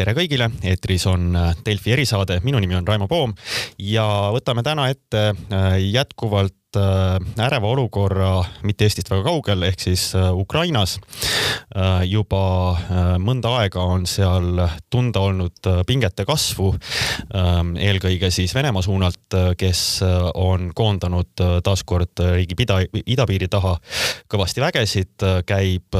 tere kõigile, eetris on äh, Delfi erisaade, minu nimi on Raimo Poom ja võtame täna ette äh, jätkuvalt äreva olukorra mitte Eestist väga kaugel, ehk siis äh, Ukrainas. Äh, juba mõnda aega on seal tunda olnud pingete kasvu, eelkõige siis Venemaa suunalt, kes on koondanud taaskord riigi pida, idapiiri taha kõvasti vägesid, käib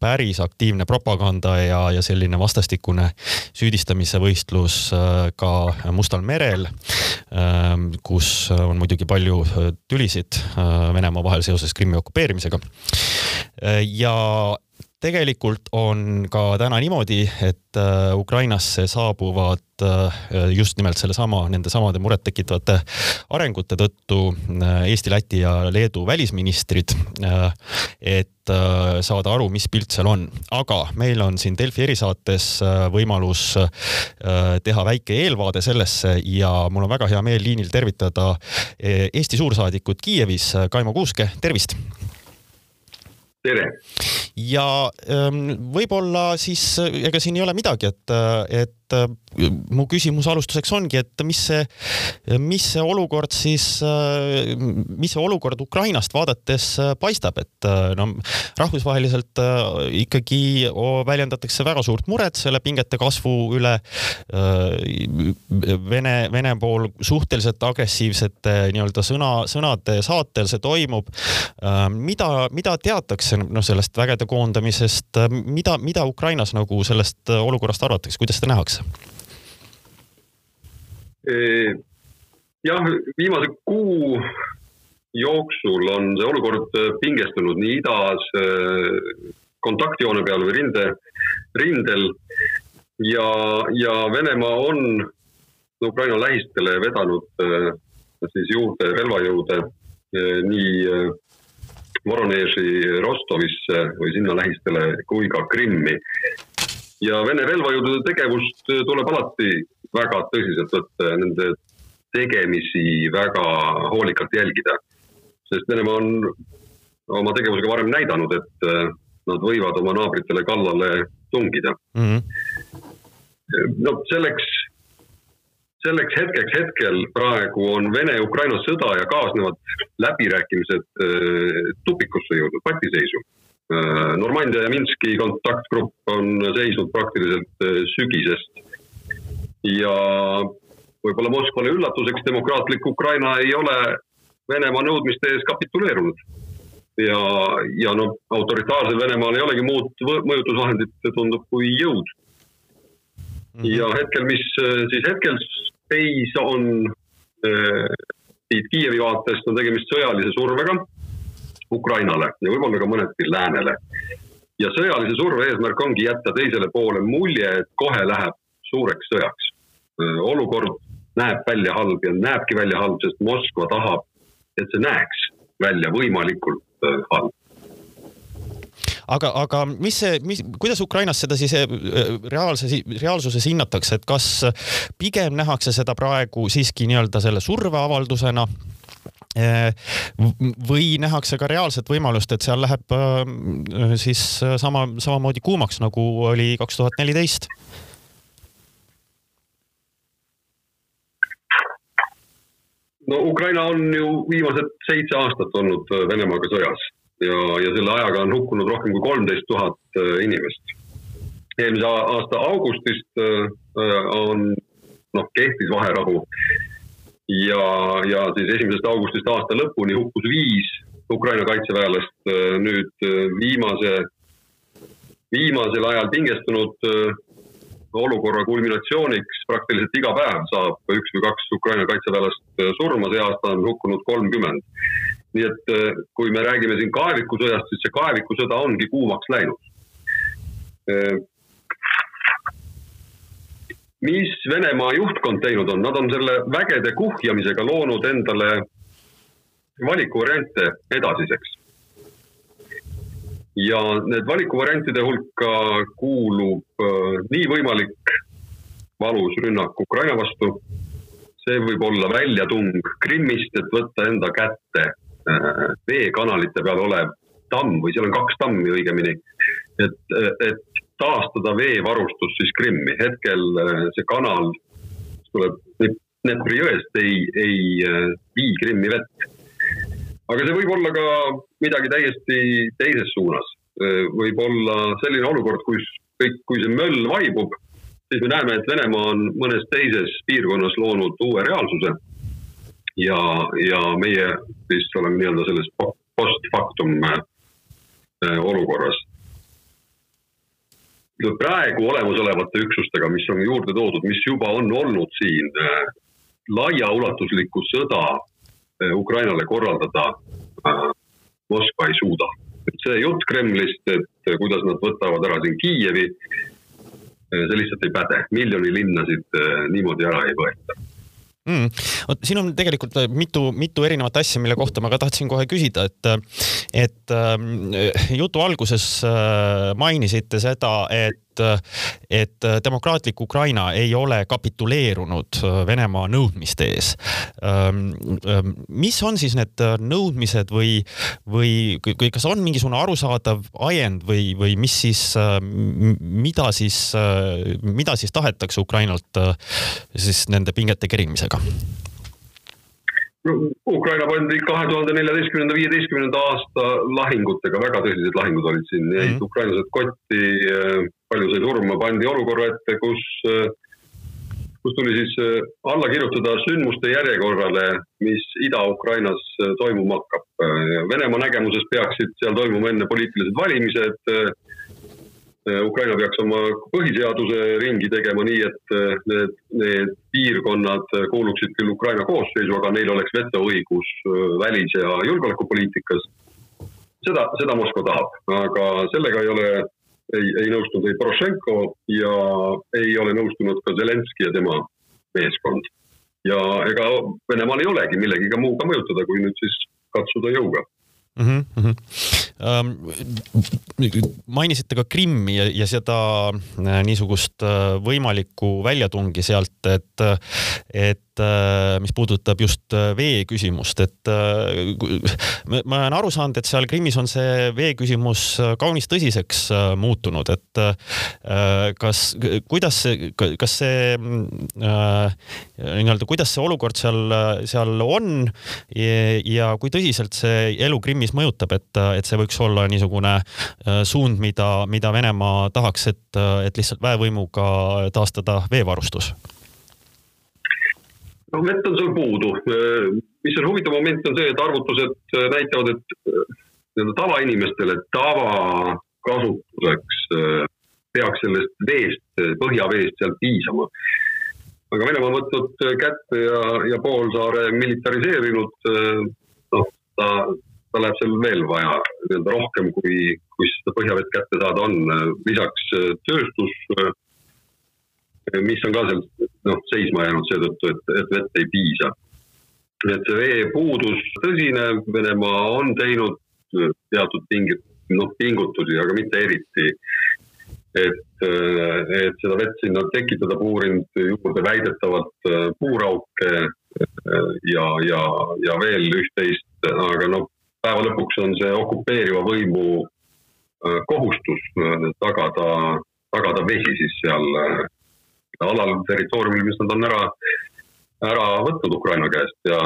päris aktiivne propaganda ja, ja selline vastastikune süüdistamise võistlus ka Mustal merel, kus on muidugi palju tüli huvisid äh, Venemaa vahel seoses Krimmi okupeerimisega. Äh, ja tegelikult on ka täna niimoodi, et äh, Ukrainasse saabuvad just nimelt sellesama, nende samade murettekitavate arengute tõttu Eesti, Läti ja Leedu välisministrid, et saada aru, mis pilt seal on. aga meil on siin Delfi erisaates võimalus teha väike eelvaade sellesse ja mul on väga hea meel liinil tervitada Eesti suursaadikut Kiievis, Kaimo Kuuske, tervist tere! Ja ähm, võib-olla siis ega siin ei ole midagi, et, et et äh, mu küsimus alustuseks ongi, et mis see, mis see olukord siis, äh, mis see olukord Ukrainast vaadates äh, paistab, et no rahvusvaheliselt ikkagi väljendatakse väga suurt muret selle pingete kasvu üle. Vene, Vene pool suhteliselt agressiivsete nii-öelda sõna, sõnade saatel see toimub. mida, mida teatakse noh, sellest vägede koondamisest, mida, mida Ukrainas nagu sellest olukorrast arvatakse, kuidas seda nähakse? jah, viimase kuu jooksul on see olukord pingestunud nii idas kontaktjoone peal või rinde, rindel. Ja, ja Venemaa on Ukraina lähistele vedanud siis juurde relvajõude nii Voroneži Rostovisse või sinna lähistele kui ka Krimmi ja Vene relvajõudude tegevust tuleb alati väga tõsiselt võtta ja nende tegemisi väga hoolikalt jälgida. sest Venemaa on oma tegevusega varem näidanud, et äh, nad võivad oma naabritele kallale tungida mm. -hmm. no selleks, selleks hetkeks hetkel praegu on Vene-Ukraina sõda ja kaasnevad läbirääkimised äh, tupikusse jõudnud, patiseisu Äh, Normandia ja Minski kontaktgrupp on seisnud praktiliselt äh, sügisest. ja võib-olla Moskvale üllatuseks demokraatlik Ukraina ei ole Venemaa nõudmiste ees kapituleerunud. ja, ja noh, autoritaarsel Venemaal ei olegi muud mõjutusvahendit, tundub, kui jõud. Mhm. ja hetkel, mis siis hetkel seis on siit Kiievi vaatest on tegemist sõjalise survega Ukrainale ja võib-olla ka mõneti läänele. ja sõjalise surve eesmärk ongi jätta teisele poole mulje, et kohe läheb suureks sõjaks. olukord näeb välja halb ja näebki välja halb, sest Moskva tahab, et see näeks välja võimalikult halb aga, aga mis see, mis, kuidas Ukrainas seda siis reaalse, reaalsuses hinnatakse, et kas pigem nähakse seda praegu siiski nii-öelda selle surveavaldusena Äh, või nähakse ka reaalset võimalust, et seal läheb äh, siis sama, samamoodi kuumaks, nagu oli kaks tuhat neliteist? no Ukraina on ju viimased seitse aastat olnud Venemaaga sõjas ja, ja selle ajaga on hukkunud rohkem kui kolmteist tuhat inimest. eelmise aasta augustist on, noh, kehtis vaherahu ja, ja siis esimesest augustist aasta lõpuni hukkus viis Ukraina kaitseväelast. Äh, nüüd äh, viimase, viimasel ajal pingestunud äh, olukorra kulminatsiooniks praktiliselt iga päev saab üks või kaks Ukraina kaitseväelast surma, see aasta on hukkunud kolmkümmend. Nii et kui me räägime siin kaevikusõjast, siis see kaevikusõda ongi kuumaks läinud. Mis Venemaa juhtkond teinud on, nad on selle vägede kuhjamisega loonud endale valikuvariante edasiseks. ja need valikuvariantide hulka kuulub äh, nii võimalik valus rünnak Ukraina vastu, see võib olla väljatung Krimmist, et võtta enda kätte veekanalite peal olev tamm või seal on kaks tammi õigemini, et, et taastada veevarustus siis Krimmi. hetkel see kanal, tuleb Dnepri jõest, ei, ei vii Krimmi vett. aga see võib olla ka midagi täiesti teises suunas. võib olla selline olukord, kus kõik, kui see möll vaibub, siis me näeme, et Venemaa on mõnes teises piirkonnas loonud uue reaalsuse. Ja, ja meie siis oleme nii-öelda selles post factum äh, olukorras. praegu olemasolevate üksustega, mis on juurde toodud, mis juba on olnud siin, äh, laiaulatuslikku sõda äh, Ukrainale korraldada Moskva ei suuda. et see jutt Kremlist, et kuidas nad võtavad ära siin Kiievi, see lihtsalt ei päde, miljoni linnasid niimoodi ära ei võeta mm.. vot siin on tegelikult äh, mitu, mitu erinevat asja, mille kohta ma ka tahtsin kohe küsida, et, äh, et äh, jutu alguses mainisite seda, et et demokraatlik Ukraina ei ole kapituleerunud Venemaa nõudmiste ees. Ähm, ähm, mis on siis need nõudmised või, või kas on mingisugune arusaadav ajend või, või mis siis, mida siis, mida siis tahetakse Ukrainalt siis nende pingete kerimisega? Ukraina pandi kahe tuhande neljateistkümnenda, viieteistkümnenda aasta lahingutega, väga tõsised lahingud olid siin, jäid mm -hmm. ukrainlased kotti, palju sai surma, pandi olukorra ette, kus, eh, kus tuli siis eh, alla kirjutada sündmuste järjekorrale, mis Ida-Ukrainas toimuma hakkab. Venemaa nägemuses peaksid seal toimuma enne poliitilised valimised Ukraina peaks oma põhiseaduse ringi tegema nii, et need, need piirkonnad kuuluksid küll Ukraina koosseisu, aga neil oleks vetoõigus välis- ja julgeolekupoliitikas. seda, seda Moskva tahab, aga sellega ei ole, ei, ei nõustunud ei Porošenko ja ei ole nõustunud ka Zelenskõi ja tema meeskond. ja ega Venemaal ei olegi millegagi muuga mõjutada, kui nüüd siis katsuda jõuga mm. -hmm. Um, mainisite ka Krimmi ja, ja seda äh, niisugust äh, võimalikku väljatungi sealt, et, et äh, mis puudutab just vee küsimust, et ma olen aru saanud, et seal Krimmis on see vee küsimus kaunis tõsiseks muutunud, et kas, kuidas see, kas see nii-öelda, kuidas see olukord seal, seal on ja, ja kui tõsiselt see elu Krimmis mõjutab, et, et see võiks olla niisugune äh, suund, mida, mida Venemaa tahaks, et, et lihtsalt väevõimuga taastada veevarustus? Noh, vett on seal puudu. mis on huvitav moment, on see, et arvutused näitavad, et nii-öelda tavainimestele tavakasutuseks peaks sellest veest, põhjaveest seal piisama. aga Venemaa on võtnud kätte ja, ja poolsaare militariseerinud. noh, ta ta läheb seal veel vaja nii-öelda rohkem, kui, kui seda põhjavett kätte saada on. lisaks äh, tööstus, äh, mis on ka seal noh, seisma jäänud seetõttu, et, et vett ei piisa. et see veepuudus tõsine, Venemaa on teinud äh, teatud pingit, noh, pingutusi, aga mitte eriti. et, et seda vett sinna tekitada, puurinud juurde väidetavalt puurauke ja, ja, ja veel üht-teist, aga noh, päeva lõpuks on see okupeeriva võimu äh, kohustus äh, tagada, tagada vesi siis seal äh, alal, territooriumil, mis nad on ära, ära võtnud Ukraina käest ja,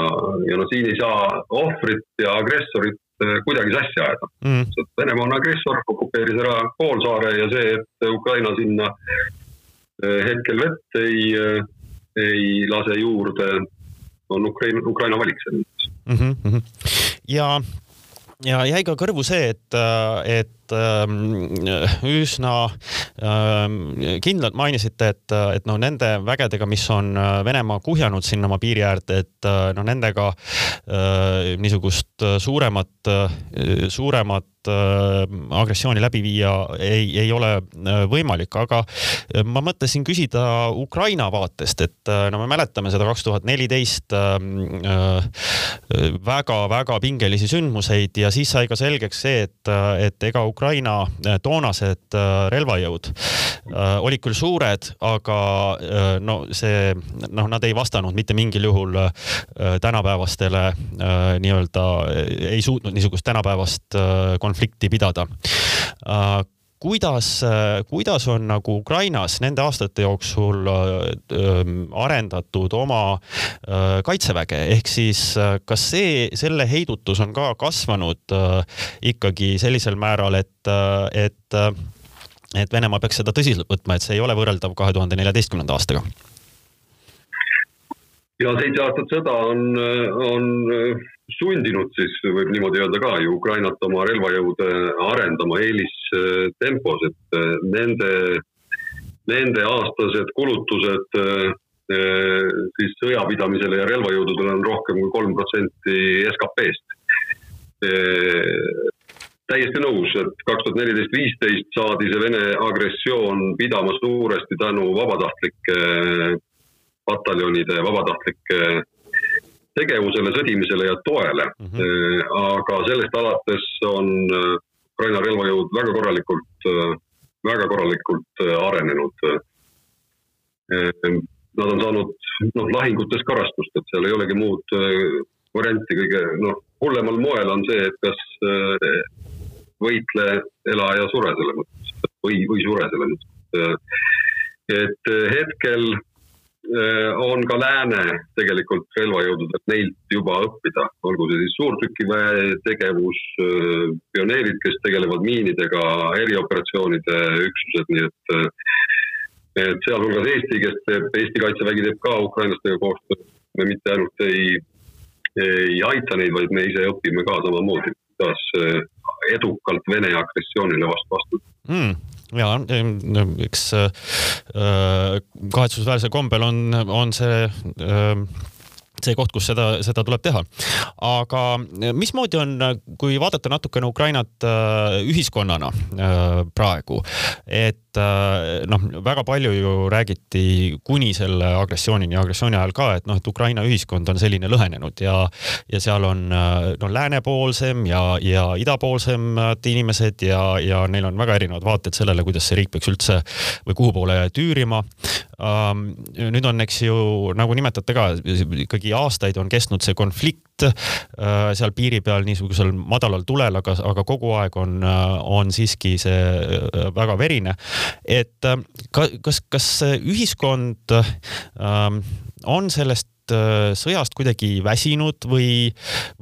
ja no siin ei saa ohvrit ja agressorit kuidagi sassi ajada mm.. Venemaa on agressor, okupeeris ära poolsaare ja see, et Ukraina sinna hetkel vett ei, ei lase juurde, on Ukraina, Ukraina valik selles mõttes mm. -hmm. ja ja jäi ka kõrvu see, et, et ähm, üsna ähm, kindlalt mainisite, et, et noh, nende vägedega, mis on Venemaa kuhjanud sinna oma piiri äärde, et noh, nendega äh, niisugust suuremat, suuremat Äh, agressiooni läbi viia ei, ei ole äh, võimalik, aga äh, ma mõtlesin küsida Ukraina vaatest, et no me mäletame seda kaks tuhat neliteist väga-väga pingelisi sündmuseid ja siis sai ka selgeks see, et, et ega Ukraina toonased relvajõud olid küll suured, aga no see, noh, nad ei vastanud mitte mingil juhul tänapäevastele nii-öelda, ei suutnud niisugust tänapäevast konflikti pidada. Äh, kuidas, kuidas on nagu Ukrainas nende aastate jooksul arendatud oma kaitseväge, ehk siis kas see, selle heidutus on ka kasvanud ikkagi sellisel määral, et, et et Venemaa peaks seda tõsiselt võtma, et see ei ole võrreldav kahe tuhande neljateistkümnenda aastaga ja seitse aastat sõda on, on sundinud siis võib niimoodi öelda ka ju Ukrainat oma relvajõude arendama eelistempos, et nende, nende aastased kulutused siis sõjapidamisele ja relvajõududele on rohkem kui kolm protsenti SKP-st. täiesti nõus, et kaks tuhat neliteist, viisteist saadi see Vene agressioon pidama suuresti tänu vabatahtlike pataljonide vabatahtlike tegevusele, sõdimisele ja toele mm. -hmm. aga sellest alates on äh, Ukraina relvajõud väga korralikult, väga korralikult arenenud. Nad on saanud noh, lahingutes karastust, et seal ei olegi muud varianti, kõige noh, hullemal moel on see, et kas võitle, ela ja sure selles mõttes või, või sure selles mõttes. et hetkel ka lääne tegelikult relvajõududelt neilt juba õppida, olgu see siis suurtükiväe tegevus, pioneerid, kes tegelevad miinidega, erioperatsioonide üksused, nii et et sealhulgas Eesti, kes teeb, Eesti Kaitsevägi teeb ka ukrainlastega koostööd, me mitte ainult ei, ei aita neid, vaid me ise õpime ka samamoodi, kuidas edukalt Vene agressioonile vastu. Astuda mm ja eks äh, kahetsusväärsel kombel on, on see äh, see koht, kus seda, seda tuleb teha. aga mismoodi on, kui vaadata natukene Ukrainat äh, ühiskonnana praegu, et noh, väga palju ju räägiti kuni selle agressioonini, agressiooni ajal ka, et noh, et Ukraina ühiskond on selline lõhenenud ja, ja seal on no läänepoolsem ja, ja idapoolsemad inimesed ja, ja neil on väga erinevad vaated sellele, kuidas see riik peaks üldse või kuhu poole tüürima. Ähm, nüüd on, eks ju, nagu nimetate ka, ikkagi aastaid on kestnud see konflikt äh, seal piiri peal niisugusel madalal tulel, aga, aga kogu aeg on, äh, on siiski see äh, väga verine. et kas, kas ühiskond on sellest Äh, sõjast kuidagi väsinud või,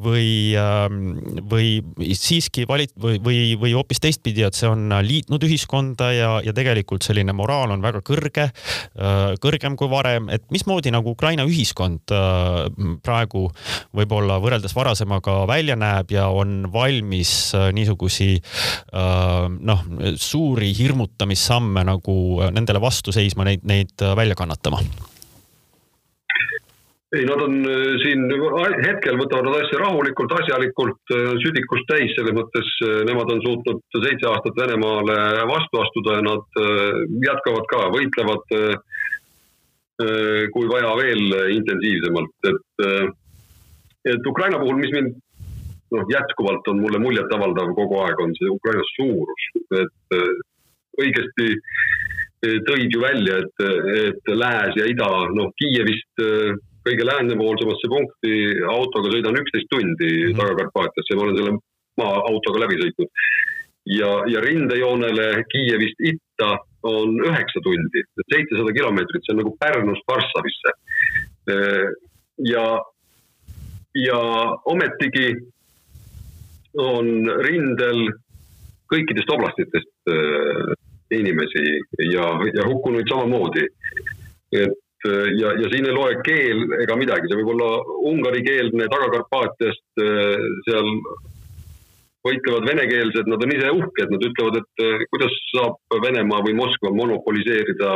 või, ähm, või siiski valit- või, või, või hoopis teistpidi, et see on liitnud ühiskonda ja, ja tegelikult selline moraal on väga kõrge, äh, kõrgem kui varem, et mismoodi nagu Ukraina ühiskond äh, praegu võib-olla võrreldes varasemaga välja näeb ja on valmis niisugusi noh, suuri hirmutamissamme nagu nendele vastu seisma, neid, neid välja kannatama ei, nad on äh, siin hetkel võtavad nad asja rahulikult, asjalikult, äh, südikust täis, selles mõttes äh, nemad on suutnud seitse aastat Venemaale vastu astuda ja nad jätkavad ka, võitlevad kui vaja veel intensiivsemalt, et, et Ukraina puhul, mis mind noh, jätkuvalt on mulle muljetavaldav kogu aeg, on see Ukraina suurus, et õigesti tõid ju välja, et, et lääs ja ida, noh, Kiievist kõige läänepoolsemasse punkti autoga sõidan üksteist tundi mm -hmm. Taga-Karpaatiasse, ma olen selle maaautoga läbi sõitnud. ja, ja rindejoonele Kiievist itta on üheksa tundi, seitsesada kilomeetrit, see on nagu Pärnust Varssavisse. ja, ja ometigi on rindel kõikidest oblastitest äh, inimesi ja, ja hukkunuid samamoodi. et Äh, ja, ja siin ei loe keel ega midagi, see võib olla ungarikeelne Taga-Karpaatiast, äh, seal võitlevad venekeelsed, nad on ise uhked, nad ütlevad, et äh, kuidas saab Venemaa või Moskva monopoliseerida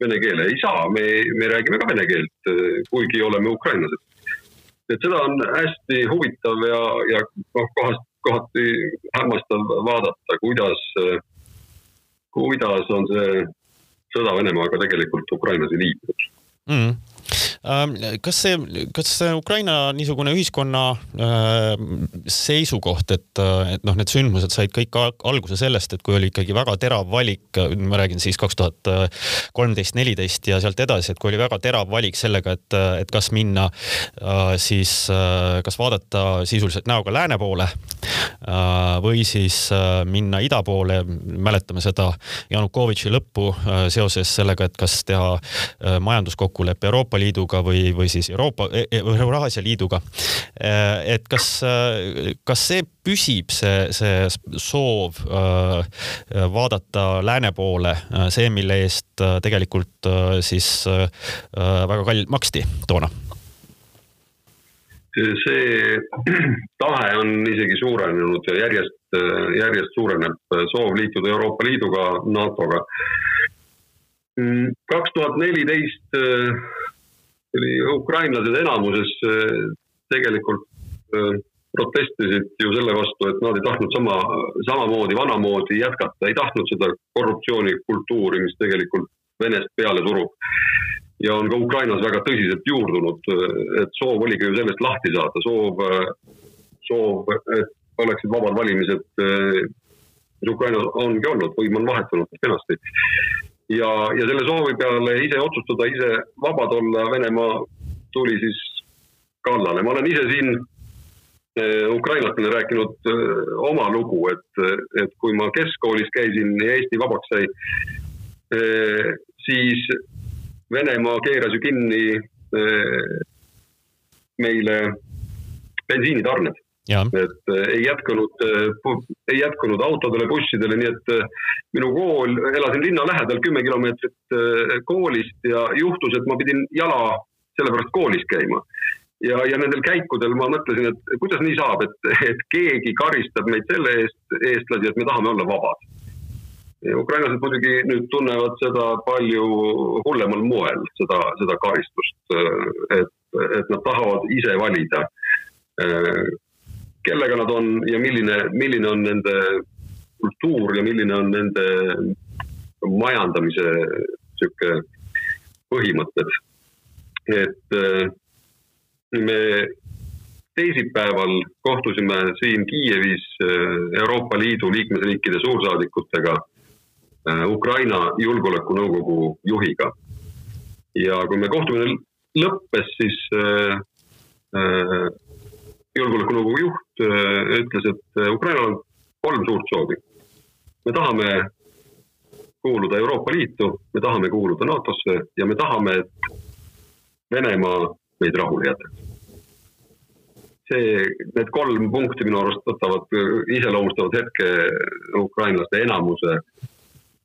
vene keele, ei saa, me, me räägime ka vene keelt, kuigi oleme ukrainlased. et seda on hästi huvitav ja, ja noh, kohast, kohati hämmastav vaadata, kuidas, kuidas on see sõda Venemaaga tegelikult Ukrainas liikunud mm.. Kas see, kas see Ukraina niisugune ühiskonna äh, seisukoht, et, et noh, need sündmused said kõik alguse sellest, et kui oli ikkagi väga terav valik, ma räägin siis kaks tuhat kolmteist, neliteist ja sealt edasi, et kui oli väga terav valik sellega, et, et kas minna äh, siis, kas vaadata sisuliselt näoga lääne poole või siis minna ida poole, mäletame seda Janukovitši lõppu seoses sellega, et kas teha majanduskokkulepe Euroopa Liiduga või, või siis Euroopa, e, e, Euraasia Liiduga. et kas, kas see püsib, see, see soov vaadata lääne poole, see, mille eest tegelikult siis väga kallilt maksti toona? see tahe on isegi suurenenud ja järjest, järjest suureneb soov liituda Euroopa Liiduga, NATO-ga. kaks tuhat neliteist oli ukrainlased enamuses tegelikult protestisid ju selle vastu, et nad ei tahtnud sama, samamoodi, vanamoodi jätkata, ei tahtnud seda korruptsioonikultuuri, mis tegelikult Venest peale surub ja on ka Ukrainas väga tõsiselt juurdunud, et soov oligi ju sellest lahti saada, soov, soov, et oleksid vabad valimised, mis Ukrainas ongi olnud, võim on vahetunud kenasti. Ja, ja selle soovi peale ise otsustada, ise vabad olla, Venemaa tuli siis kallale. ma olen ise siin eh, ukrainlastele rääkinud eh, oma lugu, et, et kui ma keskkoolis käisin ja Eesti vabaks sai, eh, siis Venemaa keeras ju kinni meile bensiinitarned. Et eh, ei jätkunud, eh, ei jätkunud autodele, bussidele, nii et minu kool, elasin linna lähedal kümme kilomeetrit koolist ja juhtus, et ma pidin jala sellepärast koolis käima. Ja, ja nendel käikudel ma mõtlesin, et kuidas nii saab, et, et keegi karistab meid selle eest, eestlasi, et me tahame olla vabad. Ukrainlased muidugi nüüd tunnevad seda palju hullemal moel, seda, seda karistust, et, et nad tahavad ise valida, kellega nad on ja milline, milline on nende kultuur ja milline on nende majandamise sihuke põhimõtted. et me teisipäeval kohtusime siin Kiievis Euroopa Liidu liikmesriikide suursaadikutega Äh, Ukraina Julgeolekunõukogu juhiga. ja kui me kohtumine lõppes, siis äh, äh, julgeolekunõukogu juht äh, ütles, et äh, Ukrainal on kolm suurt soovi. me tahame kuuluda Euroopa Liitu, me tahame kuuluda NATO-sse ja me tahame, et Venemaa meid rahule jätaks. see, need kolm punkti minu arust võtavad, iseloomustavad hetke ukrainlaste enamuse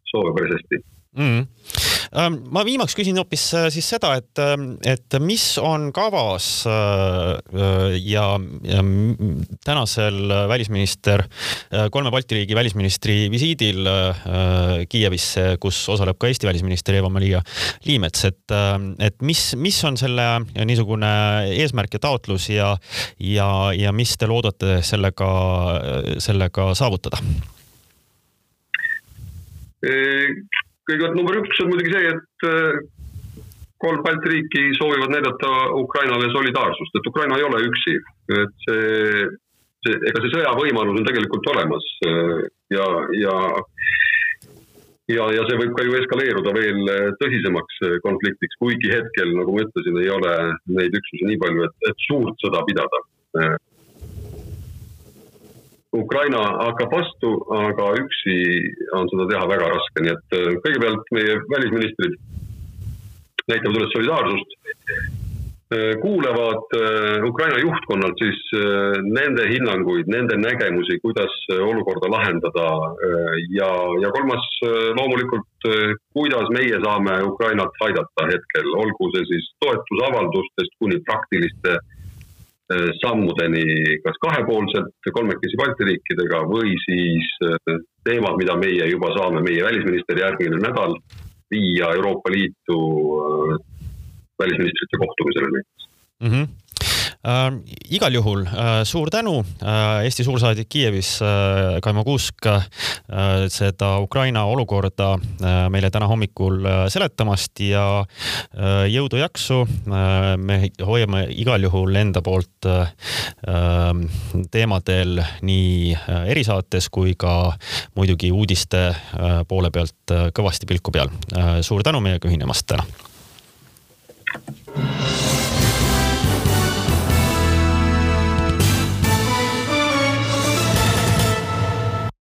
soove päris hästi mm. -hmm. Ma viimaks küsin hoopis äh, siis seda, et, ähm, et mis on kavas äh, ja, ja tänasel välisminister, kolme Balti riigi välisministri visiidil Kiievisse, kus osaleb ka Eesti välisminister Eva-Maria Liimets, et, et mis, mis on selle niisugune eesmärk ja taotlus ja, ja, ja mis te loodate sellega, sellega saavutada? Kõigepealt number üks on muidugi see, et äh, kolm Balti riiki soovivad näidata Ukrainale solidaarsust, et Ukraina ei ole üksi, et see, see, ega see sõjavõimalus on tegelikult olemas äh, ja, ja ja, ja see võib ka ju eskaleeruda veel tõsisemaks konfliktiks, kuigi hetkel, nagu ma ütlesin, ei ole neid üksusi nii palju, et, et suurt sõda pidada Ukraina hakkab vastu, aga üksi on seda teha väga raske, nii et äh, kõigepealt meie välisministrid näitavad üles solidaarsust, äh, kuulavad äh, Ukraina juhtkonnalt siis nende hinnanguid, nende nägemusi, kuidas olukorda lahendada ja, ja kolmas loomulikult, kuidas meie saame Ukrainat aidata hetkel, olgu see siis toetusavaldustest kuni praktiliste Äh, sammudeni kas kahepoolselt kolmekesi Balti riikidega või siis äh, teemad, mida meie juba saame, meie välisminister järgmine nädal viia Euroopa Liitu äh, välisministrite kohtumisele näiteks mm. -hmm äh,. igal juhul äh, suur tänu äh,, Eesti suursaadik Kiievis äh, Kaimo Kuusk äh, seda Ukraina olukorda äh, meile täna hommikul äh, seletamast ja äh, jõudu-jaksu äh,. me hoiame igal juhul enda poolt äh, teemadel nii äh, erisaates kui ka muidugi uudiste äh, poole pealt äh, kõvasti pilku peal äh,. suur tänu meiega ühinemast täna.